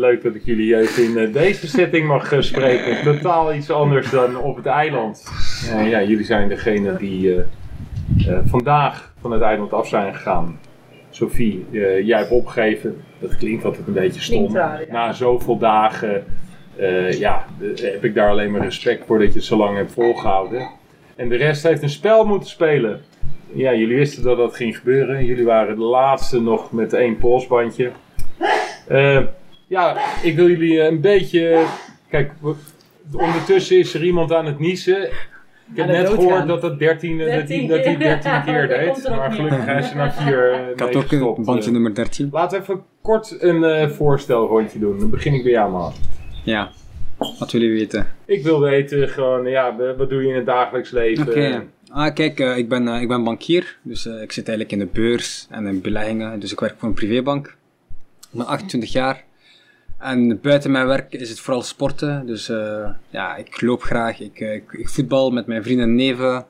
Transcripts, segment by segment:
Leuk dat ik jullie even in eh, deze setting mag eh, spreken. Totaal iets anders dan op het eiland. Eh, ja, jullie zijn degene die eh, eh, vandaag van het eiland af zijn gegaan. Sophie, eh, jij hebt opgegeven. Dat klinkt altijd een beetje stom. Klinkt raar, ja. Na zoveel dagen eh, ja, heb ik daar alleen maar respect voor dat je het zo lang hebt volgehouden. En de rest heeft een spel moeten spelen. Ja, jullie wisten dat dat ging gebeuren. Jullie waren de laatste nog met één polsbandje. Eh, ja, ik wil jullie eh, een beetje. Kijk, we- ondertussen is er iemand aan het niezen. Ik heb net gehoord dat dat 13, dat Dertien die, dat die keer. 13 keer Dat deed. Maar gelukkig is er na vier eh, Ik had ook een bandje Eh, nummer 13. Laten we even kort een eh, voorstelrondje doen. Dan begin ik bij jou, man. Ja, wat willen jullie weten? Ik wil weten, gewoon, ja, wat doe je in het dagelijks leven? Oké. Ah, kijk, eh, ik, ben, eh, ik ben bankier. Dus eh, ik zit eigenlijk in de beurs en in beleggingen. Dus ik werk voor een privébank. Ik ben 28 jaar. En buiten mijn werk is het vooral sporten. Dus eh, ja, ik loop graag. Ik, eh, ik, ik voetbal met mijn vrienden en neven.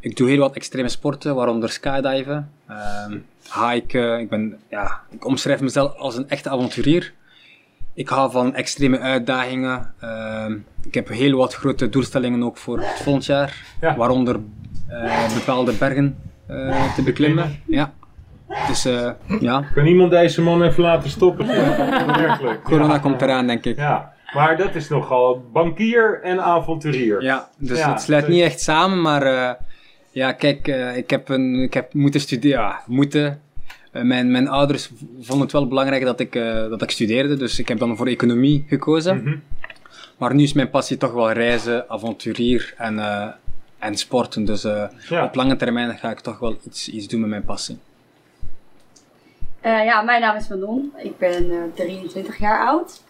Ik doe heel wat extreme sporten, waaronder skydiven. Ehm hiken. Ik, ben, ja, ik omschrijf mezelf als een echte avonturier. Ik hou van extreme uitdagingen. Ehm, ik heb heel wat grote doelstellingen ook voor het volgend jaar. Ja. Waaronder eh, bepaalde bergen te beklimmen. Ja. Dus eh, ja, Kan iemand deze man even laten stoppen? Werkelijk. corona Ja. komt eraan, denk ik. Ja, maar dat is nogal bankier en avonturier. Ja, dus Ja, het sluit dus- niet echt samen, maar eh, ja, kijk, eh, ik, heb een, ik heb moeten studeren. Ja, moeten. Mijn, mijn ouders vonden het wel belangrijk dat ik, eh, dat ik studeerde, dus ik heb dan voor economie gekozen. Mhm. Maar nu is mijn passie toch wel reizen, avonturier en, eh, en sporten. Dus eh, Ja. op lange termijn ga ik toch wel iets, iets doen met mijn passie. Eh, ja, mijn naam is Manon. Ik ben eh, 23 jaar oud.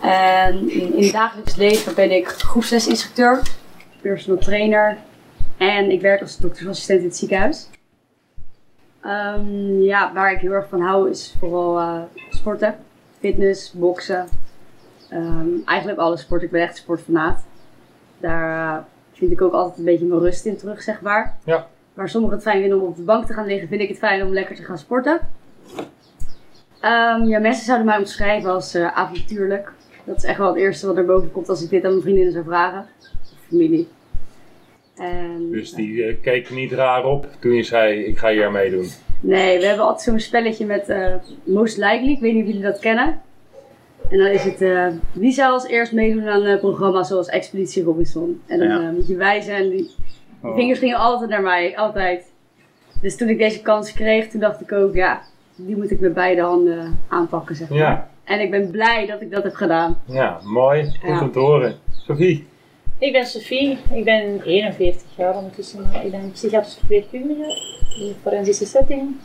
En in, in het dagelijks leven ben ik groepslesinstructeur, personal trainer en ik werk als doktersassistent in het ziekenhuis. Ehm, ja, waar ik heel erg van hou is vooral eh, sporten, fitness, boksen. Ehm, eigenlijk alle sporten. Ik ben echt sportfanaat. Daar eh, vind ik ook altijd een beetje mijn rust in terug, zeg maar. Ja. Waar sommigen het fijn vinden om op de bank te gaan liggen, vind ik het fijn om lekker te gaan sporten. Ehm, ja, mensen zouden mij omschrijven als eh, avontuurlijk. Dat is echt wel het eerste wat er boven komt als ik dit aan mijn vriendinnen zou vragen. Of familie. En, Dus die eh, keek niet raar op toen je zei, ik ga hier aan meedoen. Nee, we hebben altijd zo'n spelletje met eh, Most Likely. Ik weet niet of jullie dat kennen. En dan is het, eh, wie zou als eerst meedoen aan een programma zoals Expeditie Robinson? En dan Ja. eh, moet je wijzen en die, die Oh. vingers gingen altijd naar mij, altijd. Dus toen ik deze kans kreeg, toen dacht ik ook, ja, die moet ik met beide handen aanpakken, zeg maar. Ja, En ik ben blij dat ik dat heb gedaan. ja mooi. Goed Ja. om te horen. Sophie. Ik ben Sophie, ik ben 41 jaar ondertussen. Ik ben psychiatrisch verpleegkundige in een forensische setting.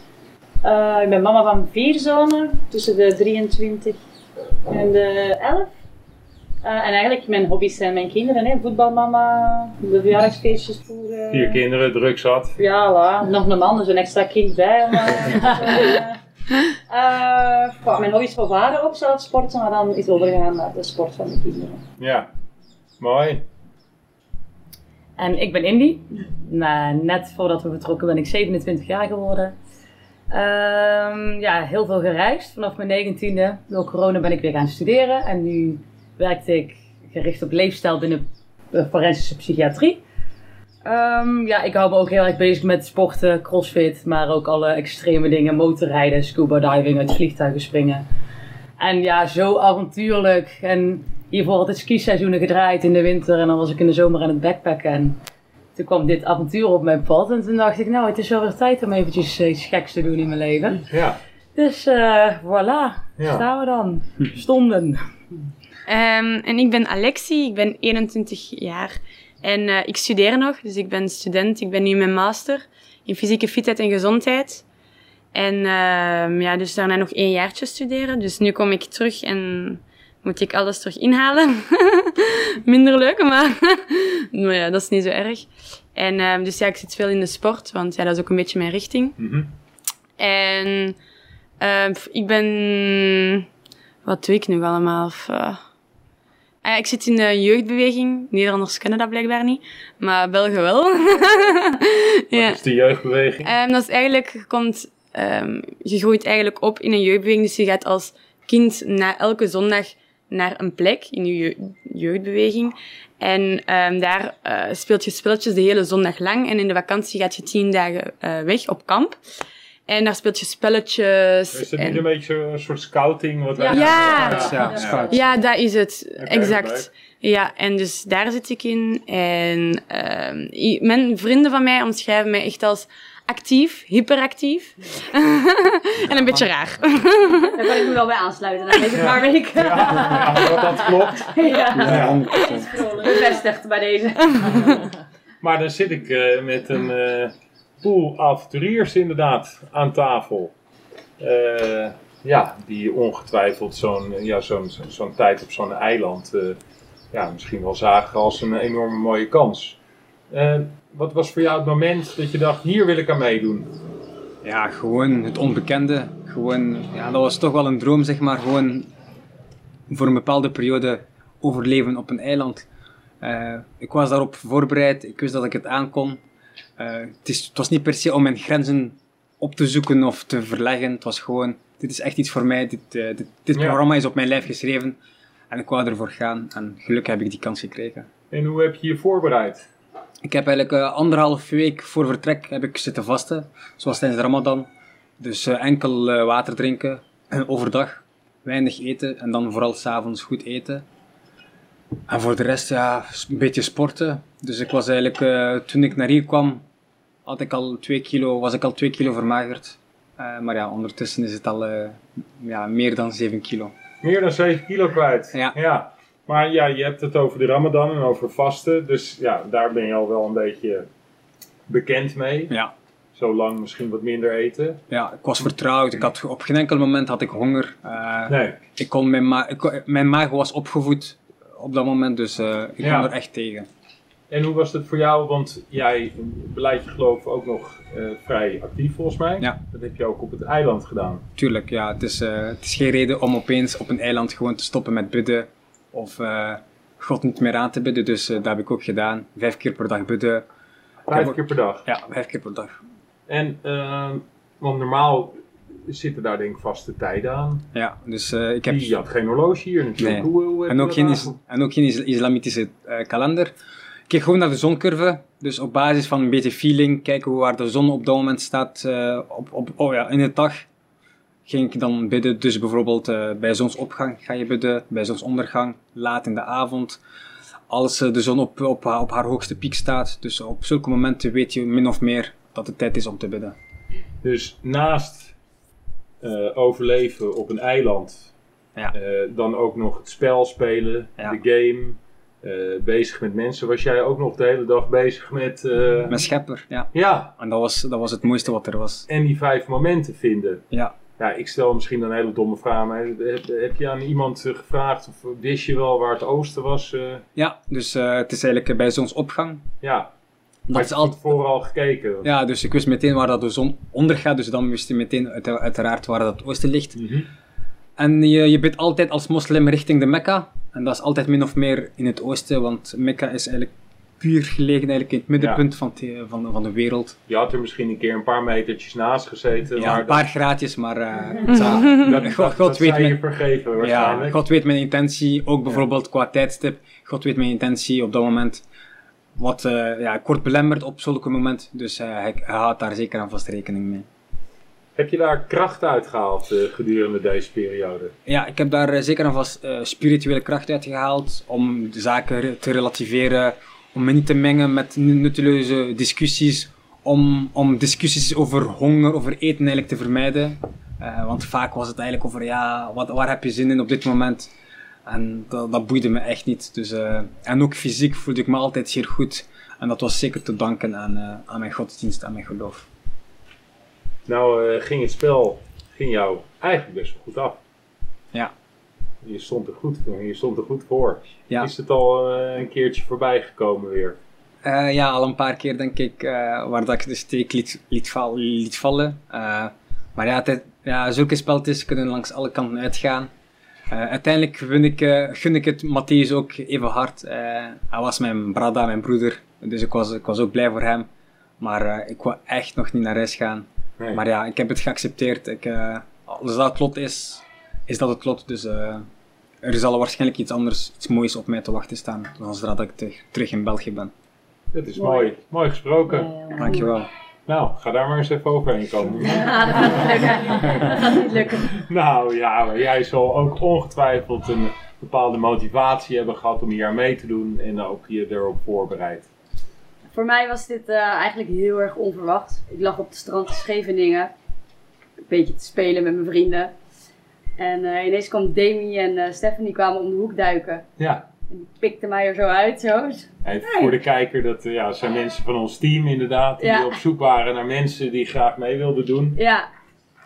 Eh, ik ben mama van vier zonen, tussen de 23 en de 11. Eh, en eigenlijk mijn hobby's zijn mijn kinderen, hè. voetbalmama, de verjaardagsfeestjes voeren. Vier kinderen, druk zat. Ja, la. nog een man, dus een extra kind bij. eh, eh, goh, mijn hobby's waren ook zo het sporten, maar dan is overgegaan naar de sport van de kinderen. Ja, mooi. En ik ben Indy. Nou, net voordat we vertrokken ben ik 27 jaar geworden. Ehm, ja, heel veel gereisd. Vanaf mijn 19e. Door corona ben ik weer gaan studeren. En nu werkte ik gericht op leefstijl binnen forensische psychiatrie. Ehm, ja, ik hou me ook heel erg bezig met sporten, crossfit, maar ook alle extreme dingen. Motorrijden, scuba diving, uit vliegtuigen springen. En ja, zo avontuurlijk. En hiervoor altijd skiseizoenen gedraaid in de winter. En dan was ik in de zomer aan het backpacken. En toen kwam dit avontuur op mijn pad. En toen dacht ik, nou, het is wel weer tijd om eventjes iets geks te doen in mijn leven. Ja, Dus eh voilà, Ja. staan we dan. Stonden. Ehm, en ik ben Alexie, ik ben 21 jaar en eh, ik studeer nog. Dus ik ben student, ik ben nu mijn master in fysieke fitheid en gezondheid. En ehm, ja, dus daarna nog één jaartje studeren. Dus nu kom ik terug en moet ik alles terug inhalen. Minder leuk, maar, maar ja, dat is niet zo erg. En ehm, dus ja, ik zit veel in de sport, want ja, dat is ook een beetje mijn richting. Mhm. En ik ben... Wat doe ik nu allemaal? Of, eh, ah ja, ik zit in de jeugdbeweging. Nederlanders kennen dat blijkbaar niet. Maar Belgen wel. ja. Wat is de jeugdbeweging? Ehm, dat is eigenlijk... Je, komt, ehm, je groeit eigenlijk op in een jeugdbeweging. Dus je gaat als kind na elke zondag naar een plek in je je- jeugdbeweging. En ehm, daar eh, speelt je spelletjes de hele zondag lang. En in de vakantie gaat je tien dagen eh, weg op kamp. En daar speelt je spelletjes. Is het en- niet een beetje een soort scouting? Wat wij- Ja. Ja, ja, scout. Ja, dat is het. Exact. Ja, en dus daar zit ik in. En ehm, mijn vrienden van mij omschrijven mij echt als actief, hyperactief. en een beetje raar. Daar kan ik me wel bij aansluiten na deze paar weken. Ja, dat, dat klopt. Ja. Ja, 100%. Bevestigd bij deze. Maar dan zit ik eh, met een eh pool avonturiers inderdaad aan tafel. Eh, ja, die ongetwijfeld zo'n ja, zo'n zo'n- tijd op zo'n eiland eh, ja, misschien wel zagen als een enorme mooie kans. Eh, wat was voor jou het moment dat je dacht, hier wil ik aan meedoen? Ja, gewoon het onbekende. Gewoon, ja, dat was toch wel een droom, zeg maar. Gewoon voor een bepaalde periode overleven op een eiland. Ik was daarop voorbereid, ik wist dat ik het aankon. Eh, het, is, het was niet per se om mijn grenzen op te zoeken of te verleggen. Het was gewoon, dit is echt iets voor mij. Dit, eh, dit, dit Ja. programma is op mijn lijf geschreven. En ik wou ervoor gaan. En gelukkig heb ik die kans gekregen. En hoe heb je je voorbereid? Ik heb eigenlijk eh, anderhalf week voor vertrek heb ik zitten vasten, zoals tijdens de Ramadan. Dus enkel water drinken, overdag, weinig eten en dan vooral s'avonds goed eten. En voor de rest, ja, een beetje sporten. Dus ik was eigenlijk, eh, toen ik naar hier kwam, had ik al twee kilo, was ik al 2 kilo vermagerd. Eh, maar ja, ondertussen is het al eh, ja, meer dan 7 kilo. Meer dan 7 kilo kwijt. Ja. Maar ja, je hebt het over de Ramadan en over vasten. Dus ja, daar ben je al wel een beetje bekend mee. Ja. Zolang misschien wat minder eten. Ja, ik was vertrouwd. Ik had, op geen enkel moment had ik honger. Nee. ik kon mijn, ma ik mijn maag was opgevoed op dat moment, dus eh, ik Ja. kon er echt tegen. En hoe was het voor jou? Want jij beleid je geloof ook nog eh, vrij actief volgens mij. Ja. Dat heb je ook op het eiland gedaan. Tuurlijk, ja, het is, eh, het is geen reden om opeens op een eiland gewoon te stoppen met bidden of God niet meer aan te bidden. Dus dat heb ik ook gedaan. Vijf keer per dag bidden. Vijf keer per dag. Ja, vijf keer per dag. En, want normaal zitten daar denk ik vaste tijden aan. Ja, dus eh, ik heb... Had geen horloge hier natuurlijk. Nee. Hoe, hoe heb En ook, geen, is, en ook geen is- islamitische eh, kalender. Ik keek gewoon naar de zoncurve. Dus op basis van een beetje feeling, kijken hoe waar de zon op dat moment staat eh, op, op, oh ja, in de dag. Ging ik dan bidden. Dus bijvoorbeeld eh, bij zonsopgang ga je bidden, bij zonsondergang, laat in de avond. Als eh, de zon op, op, haar- op haar hoogste piek staat. Dus op zulke momenten weet je min of meer dat het tijd is om te bidden. Dus naast eh, overleven op een eiland, Ja. eh, dan ook nog het spel spelen, Ja. de game, eh, bezig met mensen. Was jij ook nog de hele dag bezig met... eh, Met schepper, ja. Ja, En dat was, dat was het mooiste wat er was. en die vijf momenten vinden. Ja. Ja, ik stel misschien een hele domme vraag, maar heb, heb je aan iemand gevraagd of wist je wel waar het oosten was? eh? Ja, dus eh, het is eigenlijk bij zonsopgang. ja, Dat had is je altijd van tevoren al gekeken? Ja, dus ik wist meteen waar dat de zon ondergaat, dus dan wist je meteen uit- uiteraard waar dat het oosten ligt. Mhm. En je, je bidt altijd als moslim richting de Mekka. En dat is altijd min of meer in het oosten, want Mekka is eigenlijk puur gelegen eigenlijk in het middenpunt van, de, van, van de wereld. Je had er misschien een keer een paar metertjes naast gezeten, Ja, maar een paar graadjes, maar eh, het zou- dat, dat, God, dat, God dat weet zou je mijn, vergeven ja, waarschijnlijk. God weet mijn intentie, ook bijvoorbeeld qua tijdstip. God weet mijn intentie op dat moment. Wat eh, ja, kort belemmerd op zulke moment, dus eh, hij, hij houdt daar zeker aan vast rekening mee. Heb je daar kracht uit gehaald eh, gedurende deze periode? Ja, ik heb daar zeker en vast spirituele kracht uit gehaald om de zaken te relativeren, om me niet te mengen met nutteloze discussies, om, om discussies over honger, over eten eigenlijk te vermijden. Want vaak was het eigenlijk over, ja, wat, waar heb je zin in op dit moment? En dat, dat boeide me echt niet. Dus, eh, en ook fysiek voelde ik me altijd zeer goed. En dat was zeker te danken aan, eh, aan mijn godsdienst, aan mijn geloof. Nou eh, ging het spel ging jou eigenlijk best wel goed af. Ja. Je stond er goed, je stond er goed voor. Ja. Is het al een keertje voorbij gekomen weer? Ja, al een paar keer denk ik, waar dat ik de steek liet, liet, val- liet vallen. Maar ja, het, ja, zulke spelletjes kunnen langs alle kanten uitgaan. Eh, uiteindelijk gun ik, eh, gun ik het Matthäus ook even hard. Eh, hij was mijn brada, mijn broeder, dus ik was, ik was ook blij voor hem. Maar eh, ik wou echt nog niet naar huis gaan. Nee. Maar ja, ik heb het geaccepteerd. Ik, eh, als dat het lot is, is dat het lot. Dus eh, er zal waarschijnlijk iets anders, iets moois op mij te wachten staan. Dan zodra dat ik te- terug in België ben. Dat is Mooi. mooi. Mooi gesproken. Ja, Dankjewel. Nou, ga daar maar eens even overheen komen. Ja, dat gaat niet lukken. Dat gaat niet lukken. Nou ja, maar jij zal ook ongetwijfeld een bepaalde motivatie hebben gehad om hier mee te doen en ook je erop voorbereid. Voor mij was dit eh, eigenlijk heel erg onverwacht. Ik lag op het strand in Scheveningen. Een beetje te spelen met mijn vrienden. En eh, ineens kwam Demi en eh, Stephanie kwamen om de hoek duiken. Ja, En die pikten mij er zo uit. Zo. voor de kijker, dat eh, ja, zijn mensen van ons team inderdaad, die Ja. op zoek waren naar mensen die graag mee wilden doen. Ja,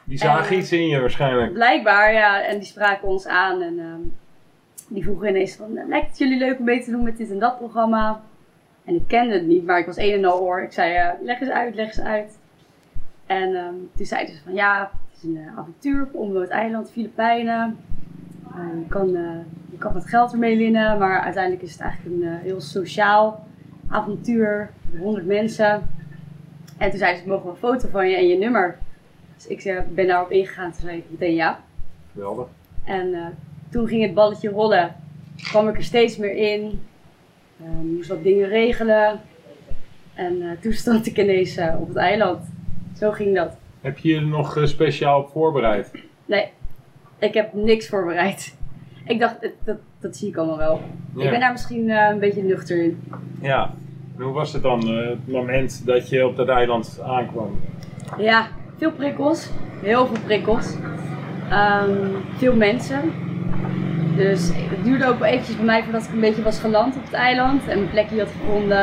Die zagen En- iets in je waarschijnlijk. blijkbaar. Ja. En die spraken ons aan. En ehm, die vroegen ineens van, "Nou, lijkt het jullie leuk om mee te doen met dit en dat programma? En ik kende het niet, maar ik was een en al oor. Ik zei, eh, leg eens uit, leg eens uit. En ehm, toen zeiden ze van, ja, het is een eh, avontuur op onbewoond eiland, Filipijnen. Eh, je, kan, eh, kan wat geld ermee winnen, maar uiteindelijk is het eigenlijk een eh, heel sociaal avontuur. 100 mensen. En toen zeiden ze, mogen we een foto van je en je nummer? Dus ik eh, ben daarop ingegaan, toen zei ik meteen ja. Geweldig. En eh, toen ging het balletje rollen. kwam ik er steeds meer in. Eh, moest wat dingen regelen. En toen stond ik ineens op het eiland. Zo ging dat. Heb je je nog speciaal op voorbereid? Nee, ik heb niks voorbereid. Ik dacht, dat, dat, dat zie ik allemaal wel. Ja. Ik ben daar misschien eh, een beetje nuchter in. Ja. En hoe was het dan, eh, het moment dat je op dat eiland aankwam? Ja, veel prikkels. Heel veel prikkels. Ehm, veel mensen. Dus het duurde ook wel eventjes bij mij voordat ik een beetje was geland op het eiland. En mijn plekje had gevonden.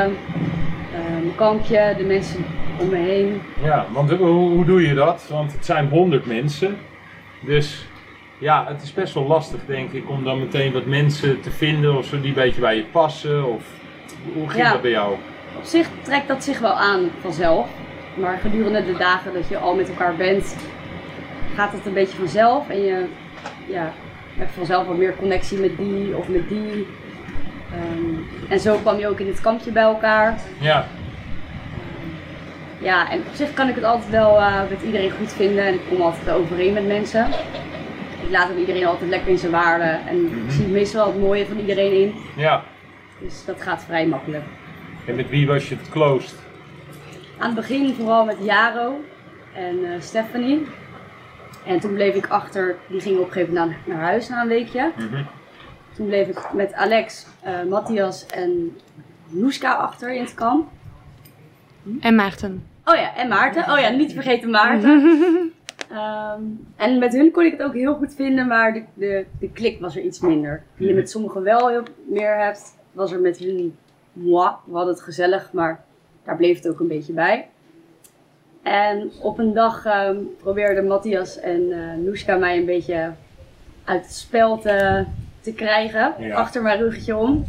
Ehm, Mijn kampje, de mensen om me heen. Ja, want hoe, hoe doe je dat? Want het zijn honderd mensen. Dus ja, het is best wel lastig denk ik om dan meteen wat mensen te vinden of zo die een beetje bij je passen. Of hoe ging Ja. dat bij jou? Op zich trekt dat zich wel aan vanzelf. Maar gedurende de dagen dat je al met elkaar bent, gaat het een beetje vanzelf. En je ja, hebt vanzelf wat meer connectie met die of met die. Ehm, en zo kwam je ook in het kampje bij elkaar. Ja, Ja, en op zich kan ik het altijd wel eh, met iedereen goed vinden. En ik kom altijd overeen met mensen. Ik laat ook iedereen altijd lekker in zijn waarde. En ik zie meestal het mooie van iedereen in. ja. Dus dat gaat vrij makkelijk. En met wie was je het closed? Aan het begin vooral met Jaro en eh, Stephanie. En toen bleef ik achter, die ging op een gegeven moment naar, naar huis na een weekje. Mhm. Toen bleef ik met Alex, eh, Matthias en Noeska achter in het kamp. En Maarten. Oh ja, en Maarten. Oh ja, niet vergeten Maarten. Ehm, en met hun kon ik het ook heel goed vinden, maar de, de, de klik was er iets minder. Die je met sommigen wel heel meer hebt, was er met hun moi. We hadden het gezellig, maar daar bleef het ook een beetje bij. En op een dag ehm, probeerden Matthias en eh Noeska mij een beetje uit het spel te, te krijgen, Ja. achter mijn ruggetje om.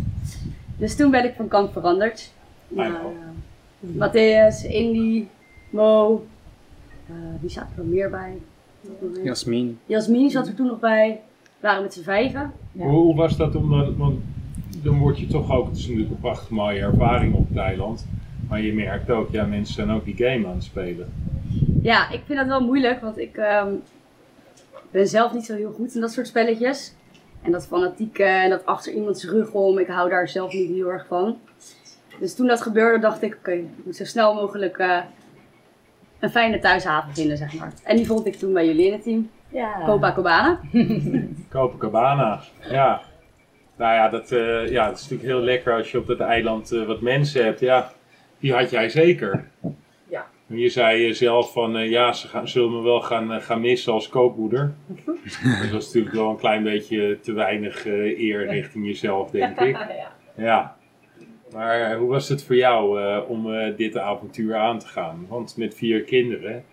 Dus toen ben ik van kant veranderd. Naar, ook. eh, Matthäus, Indy, Mo, wie zat er nog meer bij? Jasmin. Jasmin zat er toen nog bij. We waren met z'n vijven. Ja. Hoe, hoe was dat om, dan- want dan word je toch ook, het is natuurlijk een prachtig mooie ervaring op het eiland. Maar je merkt ook, ja mensen zijn ook die game aan het spelen. Ja, ik vind dat wel moeilijk, want ik ehm, ben zelf niet zo heel goed in dat soort spelletjes. En dat fanatieke en dat achter iemands rug om, ik hou daar zelf niet heel erg van. Dus toen dat gebeurde, dacht ik, oké, ik moet zo snel mogelijk eh, een fijne thuishaven vinden, zeg maar. En die vond ik toen bij jullie in het team. Ja. Copacabana. Copacabana, ja. Nou ja, dat, eh, ja, het is natuurlijk heel lekker als je op dat eiland eh, wat mensen hebt. Ja, die had jij zeker. Ja. En Je zei eh, zelf van, ja, ze gaan, zullen me wel gaan, gaan missen als koopmoeder. dat was natuurlijk wel een klein beetje te weinig eh, eer richting jezelf, denk ik. ja. Ja. Maar eh, hoe was het voor jou eh, om eh, dit avontuur aan te gaan? Want met vier kinderen,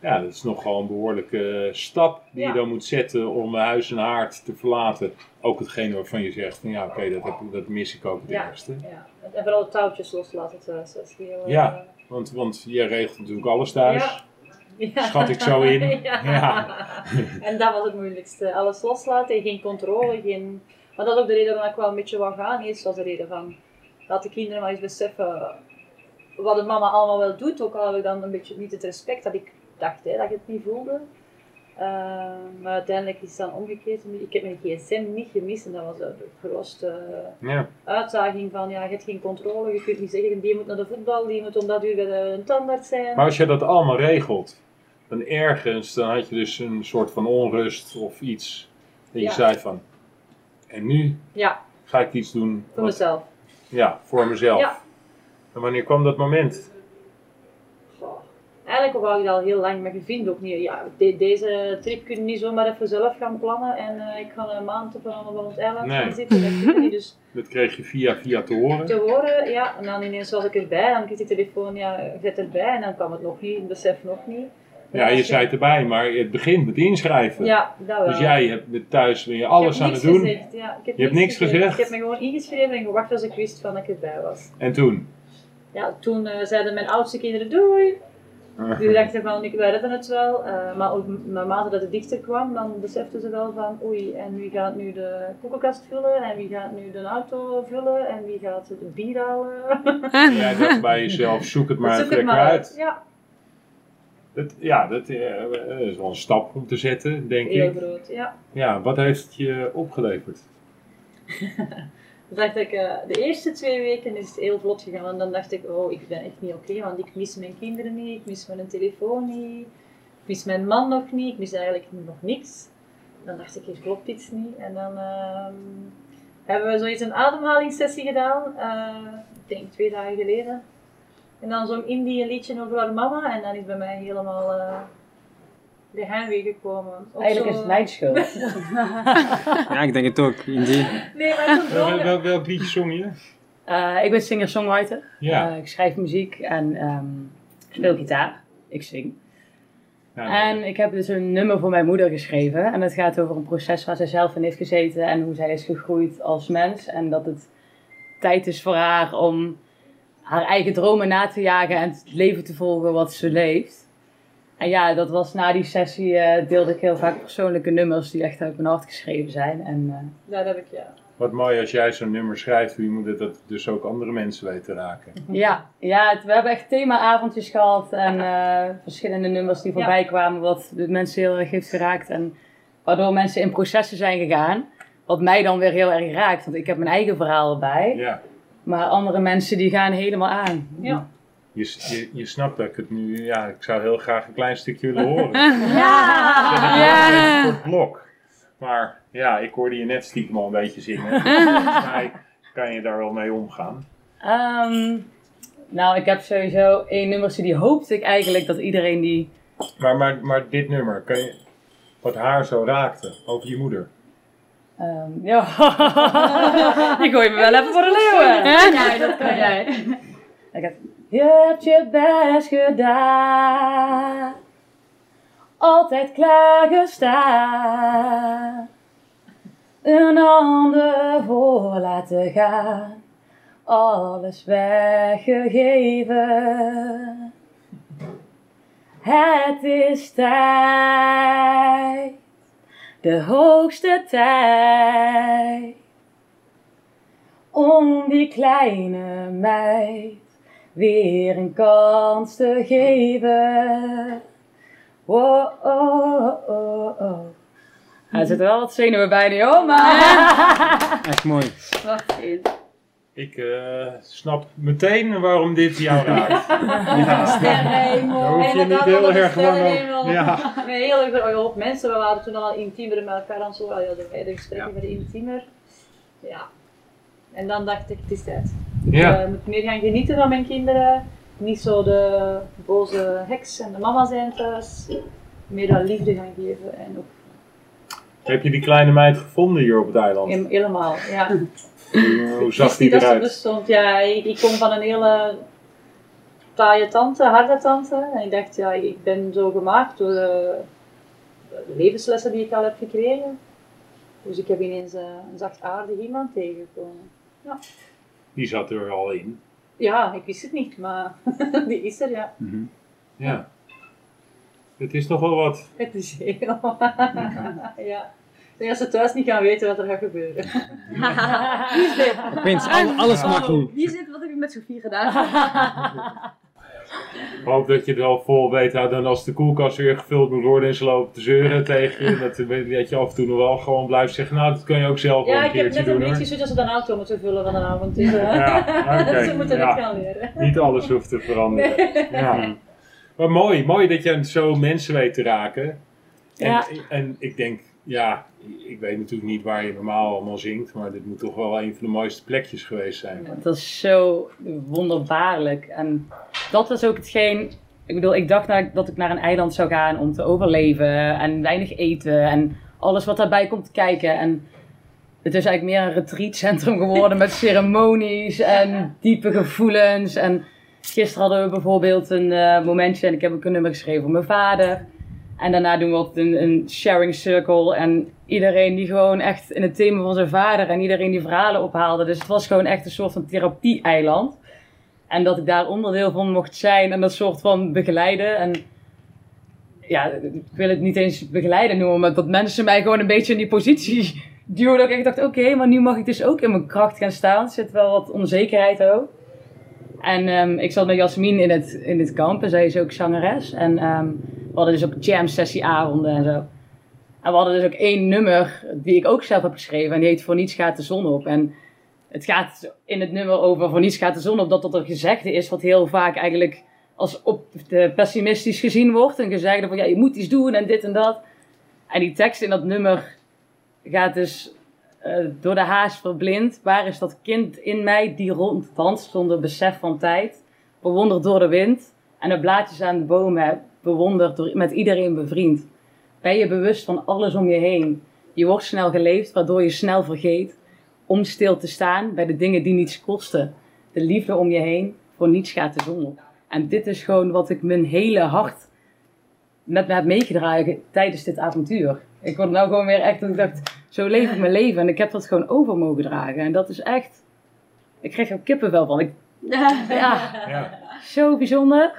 ja, dat is nogal een behoorlijke stap die Ja. je dan moet zetten om huis en haard te verlaten. Ook hetgene waarvan je zegt van ja, oké, dat, dat mis ik ook het Ja. En vooral de touwtjes loslaten thuis. Dat is heel, Ja. Want, want je regelt natuurlijk alles thuis. Ja. Schat ik zo in. ja. Ja. En dat was het moeilijkste. Alles loslaten, geen controle, geen... Maar dat is ook de reden waarom ik wel een beetje wou gaan. Eerst was de reden van, laat de kinderen maar eens beseffen wat de mama allemaal wel doet. Ook al heb ik dan een beetje niet het respect dat ik dacht, hè, dat ik het niet voelde. Eh, maar uiteindelijk is het dan omgekeerd. Ik heb mijn gsm niet gemist en dat was de grootste Ja. uitdaging van ja, je hebt geen controle, je kunt niet zeggen die moet naar de voetbal, die moet om dat uur bij de een tandarts zijn. Maar als je dat allemaal regelt, dan ergens, dan had je dus een soort van onrust of iets. Dat je Ja. zei van, en nu Ja, ga ik iets doen. voor wat- mezelf. Ja, voor mezelf. Ja. En wanneer kwam dat moment? Eigenlijk wou ik dat al heel lang, maar je vindt ook niet. Ja, de- deze trip kun je niet zomaar even zelf gaan plannen en eh, ik ga een maand op een onbewoond eiland Nee. gaan zitten. Dat niet. Dus Dat kreeg je via via te horen. te horen, ja, en dan ineens was ik erbij, dan kreeg die telefoon, ja, je zit erbij en dan kwam het nog niet, ik besef nog niet. Ja, je zei het erbij, maar het begint met inschrijven. Ja, dat wel. Dus jij hebt thuis ben je alles aan het doen. Gezegd, ja. ik heb Je hebt niks gezegd? Ik heb me gewoon ingeschreven en gewacht als ik wist van dat ik erbij was. En toen? Ja, toen eh, zeiden mijn oudste kinderen doei. Die dachten van, ik, wij redden het wel. Eh, maar ook naarmate dat het dichter kwam, dan beseften ze wel van, oei, en wie gaat nu de koelkast vullen? En wie gaat nu de auto vullen? En wie gaat het bier halen? En jij dacht bij jezelf, zoek het maar Zoek het lekker maar uit. Ja, Ja, dat eh, is wel een stap om te zetten, denk heel ik. groot, ja. Ja, wat heeft het je opgeleverd? Dacht ik, eh, de eerste twee weken is het heel vlot gegaan. En dan dacht ik, oh, ik ben echt niet oké, want ik mis mijn kinderen niet, ik mis mijn telefoon niet, ik mis mijn man nog niet, ik mis eigenlijk nog niks. Dan dacht ik, hier klopt iets niet. En dan ehm, hebben we zoiets een ademhalingssessie gedaan, eh, ik denk twee dagen geleden. En dan zong Indie liedje over haar mama en dan is bij mij helemaal eh de heimwee gekomen. Ook Eigenlijk is zo- het mijn schuld. Ja, ik denk het ook. Indie. Nee, maar Wel, welk liedje zong je? Eh, ik ben singer-songwriter. Ja. Eh, ik schrijf muziek en ehm, speel gitaar. Ik zing. Ja, En ik heb dus een nummer voor mijn moeder geschreven. En het gaat over een proces waar zij zelf in heeft gezeten en hoe zij is gegroeid als mens. En dat het tijd is voor haar om haar eigen dromen na te jagen en het leven te volgen wat ze leeft. En ja, dat was na die sessie eh, deelde ik heel vaak persoonlijke nummers die echt uit mijn hart geschreven zijn. En eh, Dat heb ik, ja. Wat mooi als jij zo'n nummer schrijft, hoe je moet het dat dus ook andere mensen weten te raken. Ja, ja het- we hebben echt themaavondjes gehad en eh, verschillende nummers die voorbij kwamen, wat de mensen heel erg heeft geraakt. En waardoor mensen in processen zijn gegaan, wat mij dan weer heel erg raakt, want ik heb mijn eigen verhaal erbij. Ja, Maar andere mensen die gaan helemaal aan. Ja. je, je, je snapt dat ik het nu, ja, ik zou heel graag een klein stukje willen horen. Ja. Ja. Een kort blok. Maar ja, ik hoorde je net stiekem al een beetje zingen. Volgens mij kan je daar wel mee omgaan. Ehm, nou, ik heb sowieso één nummertje die hoopte ik eigenlijk dat iedereen die... Maar, maar, maar dit nummer, kan je, wat haar zo raakte over je moeder. Ehm, ja, die gooi me wel even voor de leeuwen. Ja, dat kan jij. Ik heb, je hebt je best gedaan. Altijd klaargestaan. Een ander voor laten gaan. Alles weggegeven. Het is tijd. De hoogste tijd. Om die kleine meid weer een kans te geven. Oh, oh, oh, oh. Hij zit er wel wat zenuwen bij maar... Echt mooi. Wacht in. Ik eh, snap meteen waarom dit jou raakt. Ja, Sterrenhemel. Daar hoef je niet heel erg lang over. Ja. Een hele hoop mensen, we waren toen al intiemer met elkaar aan zo, ja, de, de gesprekken Ja. werden intiemer. Ja. En dan dacht ik, het is tijd. Ja. Ik eh, moet meer gaan genieten van mijn kinderen. Niet zo de boze heks en de mama zijn thuis. Meer dat liefde gaan geven en ook Heb je die kleine meid gevonden hier op het eiland? helemaal. Ja. Hoe Ik zag wist die eruit? bestond. Ja, ik, kom van een hele taaie tante, harde tante. En ik dacht, ja, ik ben zo gemaakt door de, de levenslessen die ik al heb gekregen. Dus ik heb ineens eh, een zachtaardig iemand tegengekomen. Die zat er al in. Ja, ik wist het niet, maar die is er, ja. Ja. Het is nog wel wat. Het is heel... ja. denk dat ze thuis niet gaan weten wat er gaat gebeuren. Opeens, al- alles mag nu. Wie zit, wat heb je met Sofie gedaan? Ik hoop dat je het wel vol weet houdt. Dan als de koelkast weer gevuld moet worden en ze lopen te zeuren tegen je. Dat, dat je af en toe nog wel gewoon blijft zeggen. Nou, dat kun je ook zelf wel Ja, een ik heb keertje net een doen beetje zoiets als ze een auto moeten vullen van een avond. Dus, eh, Ja, oké, ze moeten ja. het gaan leren. Niet alles hoeft te veranderen. Ja. Maar mooi, mooi dat je zo mensen weet te raken. En, Ja. en ik denk, ja, ik weet natuurlijk niet waar je normaal allemaal zingt, maar dit moet toch wel een van de mooiste plekjes geweest zijn. Dat is zo wonderbaarlijk. En dat was ook hetgeen. Ik bedoel, ik dacht naar- dat ik naar een eiland zou gaan om te overleven en weinig eten en alles wat daarbij komt kijken. En het is eigenlijk meer een retreatcentrum geworden met ceremonies en diepe gevoelens. En gisteren hadden we bijvoorbeeld een eh, momentje en ik heb ook een nummer geschreven voor mijn vader. En daarna doen we altijd een, een sharing circle. En iedereen die gewoon echt in het thema van zijn vader en iedereen die verhalen ophaalde. Dus het was gewoon echt een soort van therapie-eiland. En dat ik daar onderdeel van mocht zijn en dat soort van begeleiden. En ja, ik wil het niet eens begeleiden noemen, maar dat mensen mij gewoon een beetje in die positie duwden. Dat ik dacht, oké, maar nu mag ik dus ook in mijn kracht gaan staan. Er zit wel wat onzekerheid ook. En ehm, ik zat met Jasmin in het, in het kamp en zij is ook zangeres. En ehm, we hadden dus ook jam sessie avonden en zo. En we hadden dus ook één nummer die ik ook zelf heb geschreven. En die heet Voor niets gaat de zon op. En het gaat in het nummer over Voor niets gaat de zon op. Dat dat een gezegde is wat heel vaak eigenlijk als op pessimistisch gezien wordt. Een gezegde van ja, je moet iets doen en dit en dat. En die tekst in dat nummer gaat dus eh, door de haas verblind. Waar is dat kind in mij die ronddanst zonder besef van tijd? Bewonderd door de wind en de blaadjes aan de bomen bewonderd door met iedereen bevriend. Ben je bewust van alles om je heen? Je wordt snel geleefd, waardoor je snel vergeet om stil te staan bij de dingen die niets kosten. De liefde om je heen, voor niets gaat de zon op. En dit is gewoon wat ik mijn hele hart met me heb meegedragen tijdens dit avontuur. Ik word nou gewoon weer echt, dat ik dacht, zo leef ik mijn leven. En ik heb dat gewoon over mogen dragen. En dat is echt, ik kreeg er kippenvel van. Ik, ja, Ja. zo bijzonder.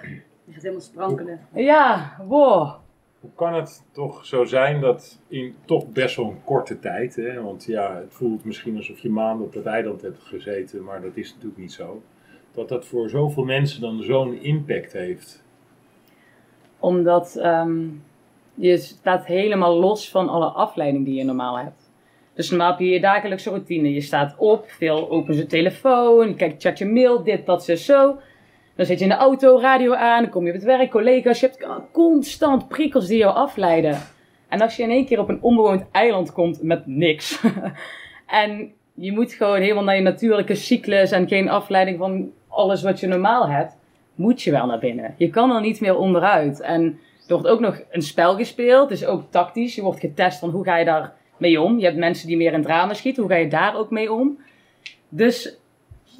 Je gaat helemaal sprankelen. Ja, wow. Hoe kan het toch zo zijn dat in toch best wel een korte tijd, hè, want ja, het voelt misschien alsof je maanden op het eiland hebt gezeten, maar dat is natuurlijk niet zo, dat dat voor zoveel mensen dan zo'n impact heeft? Omdat ehm, je staat helemaal los van alle afleiding die je normaal hebt. Dus normaal heb je je dagelijkse routine. Je staat op, veel open zijn telefoon, je kijkt, chat je mail, dit, dat, zo, zo. Dan zit je in de auto, radio aan, dan kom je op het werk, collega's. Je hebt constant prikkels die jou afleiden. En als je in één keer op een onbewoond eiland komt met niks. en je moet gewoon helemaal naar je natuurlijke cyclus en geen afleiding van alles wat je normaal hebt. Moet je wel naar binnen. Je kan er niet meer onderuit. En er wordt ook nog een spel gespeeld. Dus ook tactisch. Je wordt getest van hoe ga je daar mee om. Je hebt mensen die meer in drama schieten. Hoe ga je daar ook mee om? Dus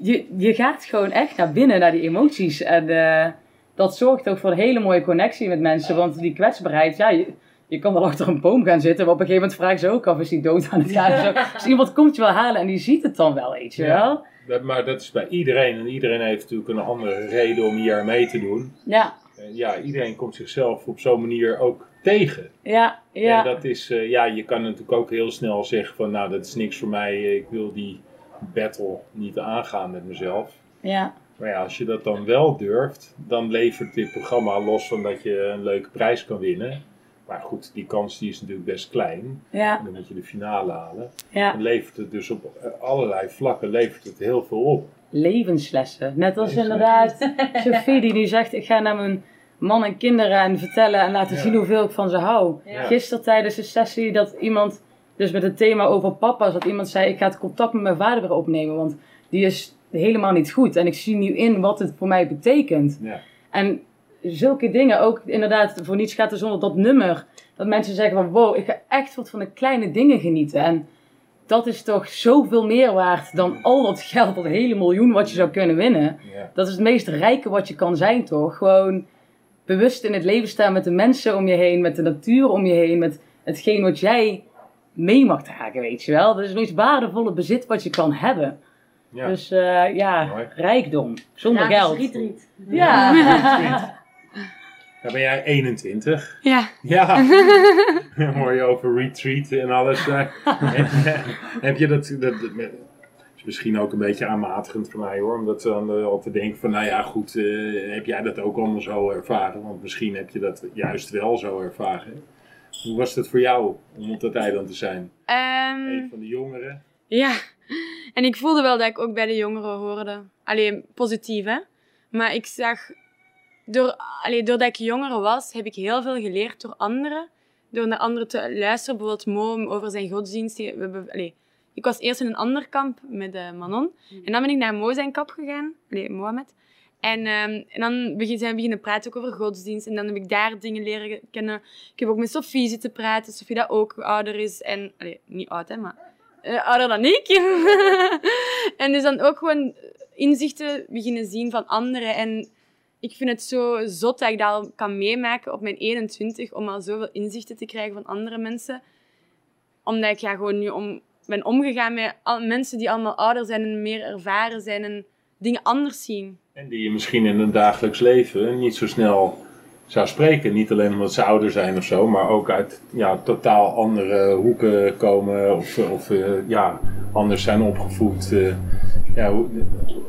je, je gaat gewoon echt naar binnen, naar die emoties. En eh, dat zorgt ook voor een hele mooie connectie met mensen. Want die kwetsbaarheid, ja, je, je kan wel achter een boom gaan zitten. Maar op een gegeven moment vragen ze ook af, is die dood aan het gaan? Dus iemand komt je wel halen en die ziet het dan wel, weet je Ja. wel. Dat, maar dat is bij iedereen en iedereen heeft natuurlijk een andere reden om hier aan mee te doen. Ja, En ja, iedereen komt zichzelf op zo'n manier ook tegen. ja, ja. En dat is, eh, ja, je kan natuurlijk ook heel snel zeggen van, nou, dat is niks voor mij, ik wil die battle niet aangaan met mezelf. ja. Maar ja, als je dat dan wel durft, dan levert dit programma los van dat je een leuke prijs kan winnen. Maar goed, die kans die is natuurlijk best klein. Ja, Dan moet je de finale halen. ja. Dan levert het dus op allerlei vlakken levert het heel veel op. levenslessen. Net als Levenslessen. inderdaad Sophie die nu zegt, ik ga naar mijn man en kinderen en vertellen en laten Ja. zien hoeveel ik van ze hou. Ja. Gisteren tijdens een sessie dat iemand, dus met het thema over papa's, dat iemand zei, ik ga het contact met mijn vader weer opnemen, want die is helemaal niet goed. En ik zie nu in wat het voor mij betekent. Ja. En zulke dingen, ook inderdaad, voor niets gaat er zonder dat nummer. Dat mensen zeggen van, wow, ik ga echt wat van de kleine dingen genieten. En dat is toch zoveel meer waard dan al dat geld, dat hele miljoen wat je zou kunnen winnen. Ja. Dat is het meest rijke wat je kan zijn, toch? Gewoon bewust in het leven staan met de mensen om je heen, met de natuur om je heen, met hetgeen wat jij mee mag dragen, weet je wel. Dat is het meest waardevolle bezit wat je kan hebben. Ja. Dus eh, ja, Mooi. rijkdom, zonder geld. retreat. Ja. Dan ben jij 21. Ja. Ja, dan hoor je over retreat en alles. En, heb je dat, dat, dat misschien ook een beetje aanmatigend voor mij hoor. Omdat dan eh, al te denken van, nou ja goed, eh, heb jij dat ook allemaal zo ervaren? Want misschien heb je dat juist wel zo ervaren. Hoe was het voor jou om op dat eiland te zijn? Ehm, Een van de jongeren? Ja, en ik voelde wel dat ik ook bij de jongeren hoorde. Alleen positief, hè. Maar ik zag, door, allee, doordat ik jonger was, heb ik heel veel geleerd door anderen. Door naar anderen te luisteren, bijvoorbeeld Mo over zijn godsdienst. Die- We hebben, allee, ik was eerst in een ander kamp met eh, Manon. En dan ben ik naar Mo zijn kamp gegaan, allee, Mohammed. En, ehm, en dan begin, zijn we beginnen praten ook over godsdienst. En dan heb ik daar dingen leren kennen. Ik heb ook met Sophie zitten praten. Sophie dat ook ouder is. En, niet oud, hè, maar eh, ouder dan ik. en dus dan ook gewoon inzichten beginnen zien van anderen. En ik vind het zo zot dat ik dat al kan meemaken op mijn 21, om al zoveel inzichten te krijgen van andere mensen. Omdat ik ja, gewoon nu om, ben omgegaan met mensen die allemaal ouder zijn en meer ervaren zijn en dingen anders zien. En die je misschien in het dagelijks leven niet zo snel zou spreken. Niet alleen omdat ze ouder zijn of zo, maar ook uit ja, totaal andere hoeken komen of, of eh, ja, anders zijn opgevoed. eh. ja, hoe,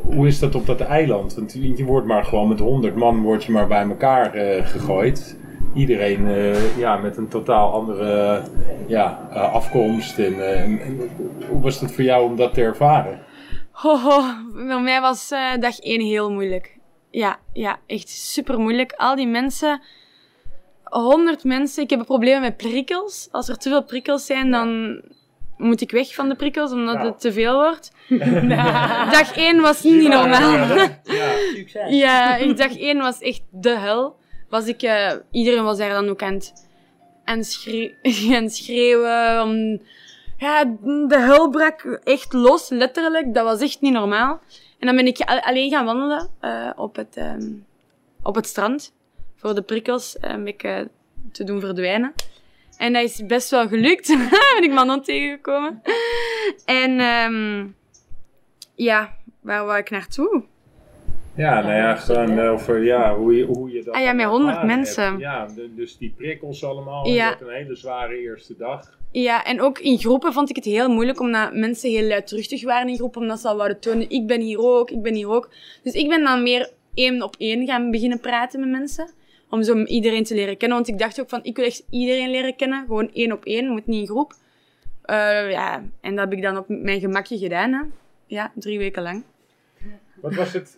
hoe is dat op dat eiland? Want je wordt maar gewoon met honderd man wordt je maar bij elkaar eh, gegooid. Iedereen ja, met een totaal andere ja, afkomst. En, en- hoe was het voor jou om dat te ervaren? Hoho, voor mij was eh, dag één heel moeilijk. Ja, ja, echt super moeilijk. Al die mensen, honderd mensen. Ik heb problemen met prikkels. Als er te veel prikkels zijn, dan moet ik weg van de prikkels, omdat het te veel wordt. Dag één was niet normaal. Ja. Succes. Ja, ik dag één was echt de hel. Was ik, eh, iedereen was daar dan ook aan het, het schreeuwen. Om, ja, de hel brak echt los, letterlijk. Dat was echt niet normaal. En dan ben ik alleen gaan wandelen eh, op, het, ehm, op het strand. Voor de prikkels eh, beetje te doen verdwijnen. En dat is best wel gelukt. ben ik Manon tegengekomen. En ehm, ja, waar wou ik naartoe? Ja, nou ja, gewoon eh, over ja, hoe, je, hoe je dat. Ah ja, met 100 ervaren mensen. hebt. Ja, de- dus die prikkels allemaal. En Ja. had een hele zware eerste dag. Ja, en ook in groepen vond ik het heel moeilijk, omdat mensen heel luidruchtig waren in groepen, omdat ze al wouden tonen, ik ben hier ook, ik ben hier ook. Dus ik ben dan meer één op één gaan beginnen praten met mensen, om zo iedereen te leren kennen. Want ik dacht ook van, ik wil echt iedereen leren kennen, gewoon één op één, moet niet in groep. Eh, ja, en dat heb ik dan op mijn gemakje gedaan, hè. Ja, drie weken lang. Wat was het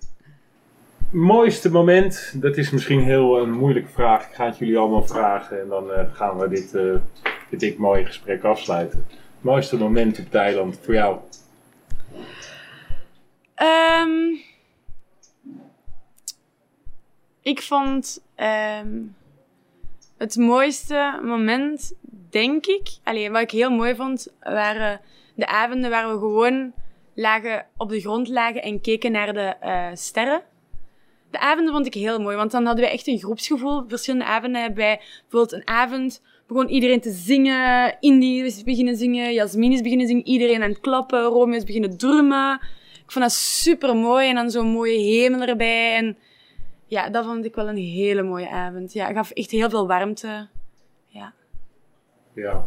mooiste moment? Dat is misschien heel een moeilijke vraag. Ik ga het jullie allemaal vragen en dan eh, gaan we dit, eh dit mooie gesprek afsluiten. Mooiste moment op Thailand voor jou? Ehm, ik vond ehm, het mooiste moment, denk ik, alleen wat ik heel mooi vond, waren de avonden waar we gewoon lagen, op de grond lagen en keken naar de eh, sterren. De avonden vond ik heel mooi, want dan hadden wij echt een groepsgevoel. Verschillende avonden hebben wij bijvoorbeeld een avond begon iedereen te zingen. Indy is beginnen zingen, Jasmin is beginnen zingen, iedereen aan het klappen, Romeo is beginnen drummen. Ik vond dat super mooi en dan zo'n mooie hemel erbij. En ja, dat vond ik wel een hele mooie avond. Ja, het gaf echt heel veel warmte. Ja. Ja.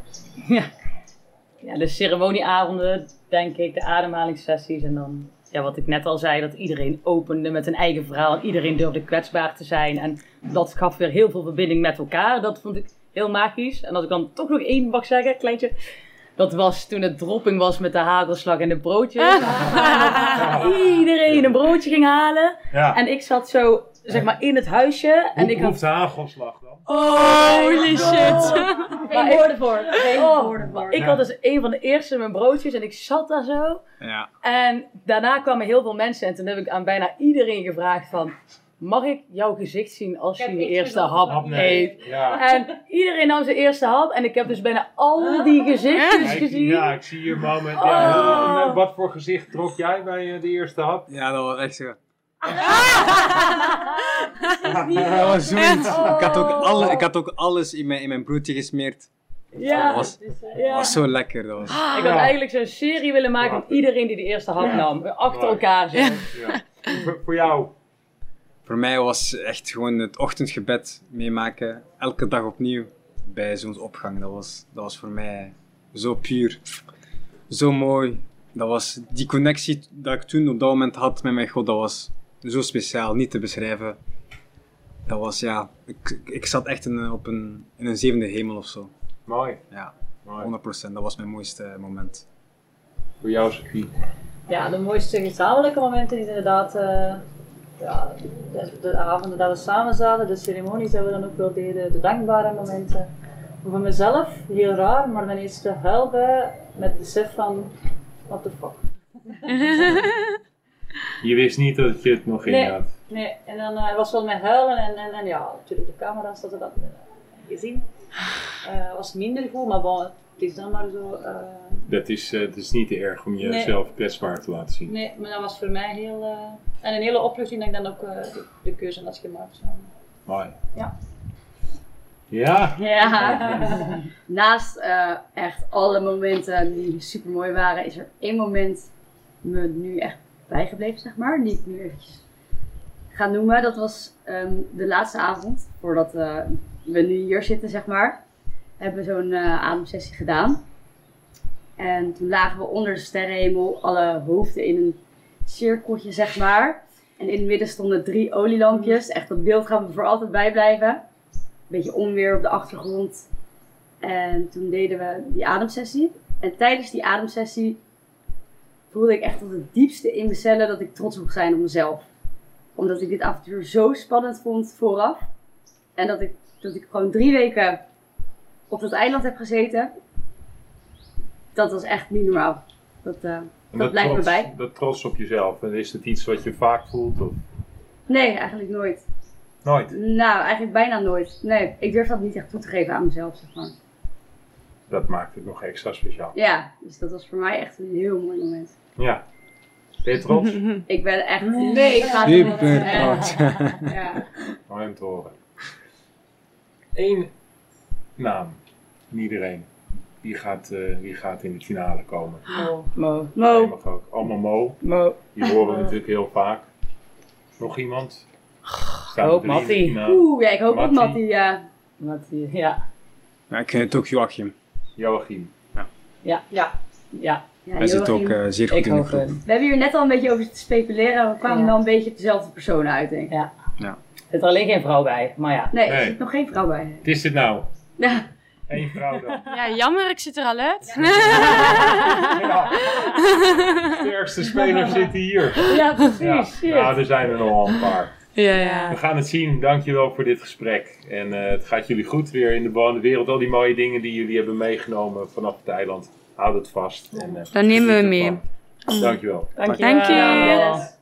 Ja, de ceremonieavonden, denk ik, de ademhalingssessies en dan, ja, wat ik net al zei, dat iedereen opende met een eigen verhaal en iedereen durfde kwetsbaar te zijn. En dat gaf weer heel veel verbinding met elkaar. Dat vond ik heel magisch. En als ik dan toch nog één mag zeggen, kleintje. Dat was toen het dropping was met de hagelslag en de broodjes. Iedereen een broodje ging halen. ja. En ik zat zo, zeg maar, in het huisje. En Hoe ik had proeft de hagelslag dan? Holy shit. Geen woorden voor. Geen Oh, woorden voor. Ik had dus een van de eerste mijn broodjes en ik zat daar zo. Ja. En daarna kwamen heel veel mensen en toen heb ik aan bijna iedereen gevraagd van... Mag ik jouw gezicht zien als je iets eerste hap nee. eet? Ja. En iedereen nam zijn eerste hap en ik heb dus bijna al die gezichtjes gezien. ja, ik zie hier moment. Ja, Oh. wat voor gezicht trok jij bij eh, de eerste hap? Ja, dat was echt zo. Dat was zoiets. Ik had ook, alle, ik had ook alles in mijn, in mijn broodje gesmeerd. Ja, Dat was, ja. dat was zo lekker. Dat was. Ik had Ja. eigenlijk zo'n serie willen maken van iedereen die de eerste hap nam. Achter elkaar zo. Ja. Voor, voor jou? Voor mij was echt gewoon het ochtendgebed meemaken, elke dag opnieuw bij zonsopgang. Dat was, dat was voor mij zo puur, zo mooi. dat was die connectie dat ik toen op dat moment had met mijn God, dat was zo speciaal, niet te beschrijven. Dat was, ja, ik, ik zat echt in, op een, in een zevende hemel of zo. Mooi. Ja, Mooi. 100%. Dat was mijn mooiste moment. Voor jou, Sophie. Ja, de mooiste gezamenlijke momenten is inderdaad eh, ja, de, de avonden dat we samen zaten, de ceremonies dat we dan ook wel deden, de dankbare momenten. Maar voor mezelf, heel raar, maar dan is de huil bij met het besef van, what the fuck. Je wist niet dat je het nog in Nee. had. Nee, en dan eh, was wel met huilen en, en, en ja, natuurlijk de camera's hadden dat eh, gezien. Eh was minder goed, maar bon, het is dan maar zo. eh, Dat is, eh, het is niet te erg om jezelf kwetsbaar te laten zien. nee, maar dat was voor mij heel. eh, en een hele opluchting dat ik dan ook eh, de, de keuze had gemaakt. Zo. Mooi. Ja. Ja. Ja. Naast eh, echt alle momenten die super mooi waren, is er één moment me nu echt bijgebleven, zeg maar. Die ik nu eventjes ga noemen. Dat was ehm, de laatste avond, voordat eh, we nu hier zitten, zeg maar. Hebben we zo'n eh, ademsessie gedaan. En toen lagen we onder de sterrenhemel, alle hoofden in een cirkeltje, zeg maar. En in het midden stonden drie olielampjes. Echt, dat beeld gaat me voor altijd bijblijven beetje onweer op de achtergrond. En toen deden we die ademsessie. En tijdens die ademsessie voelde ik echt tot het diepste in cellen dat ik trots mocht zijn op mezelf. Omdat ik dit avontuur zo spannend vond vooraf. En dat ik, dat ik gewoon drie weken op dat eiland heb gezeten. Dat was echt niet normaal. Dat, eh, En dat blijft me bij. Dat trots op jezelf. En is het iets wat je vaak voelt? Of Nee, eigenlijk nooit. nooit? Nou, eigenlijk bijna nooit. Nee, ik durf dat niet echt toe te geven aan mezelf, zeg maar. Dat maakt het nog extra speciaal. Ja, dus dat was voor mij echt een heel mooi moment. Ja. Ben je trots? Ik ben echt. Nee, ik ga het Super niet. Ja. trots. Ja. Mooi om te horen. Eén naam. Iedereen. Wie gaat, eh, wie gaat in de finale komen? Mo. Mo. Mo. mag ook. Allemaal Mo. Mo. Die horen we natuurlijk heel vaak. Nog iemand? Staan er Hoop Mattie. Oeh, ja, ik hoop ook Mattie. Mattie. Ja. Wat, die- ja. Ja, ik vind het ook Joachim. Joachim. Ja. Ja. Ja. Ja, Hij zit ook eh, zeer goed in de groep. het. We hebben hier net al een beetje over te speculeren. We kwamen Ja. wel een beetje op dezelfde persoon uit, denk ik. Ja. Ja. Er zit er alleen geen vrouw bij, maar ja. Nee, er zit nog geen vrouw bij. Wat is dit nou? Ja. Eén vrouw dan. Ja, jammer, ik zit er al uit. Ja. Sterkste speler zit hier. Ja, precies. Ja. Nou, er zijn er nogal een paar. Ja, ja. We gaan het zien. Dankjewel voor dit gesprek. En eh, het gaat jullie goed weer in de bewoonde wereld. Al die mooie dingen die jullie hebben meegenomen vanaf het eiland. Houd het vast. En, eh, Dan nemen we mee. Dankjewel. Dankjewel. Dank je. Yes.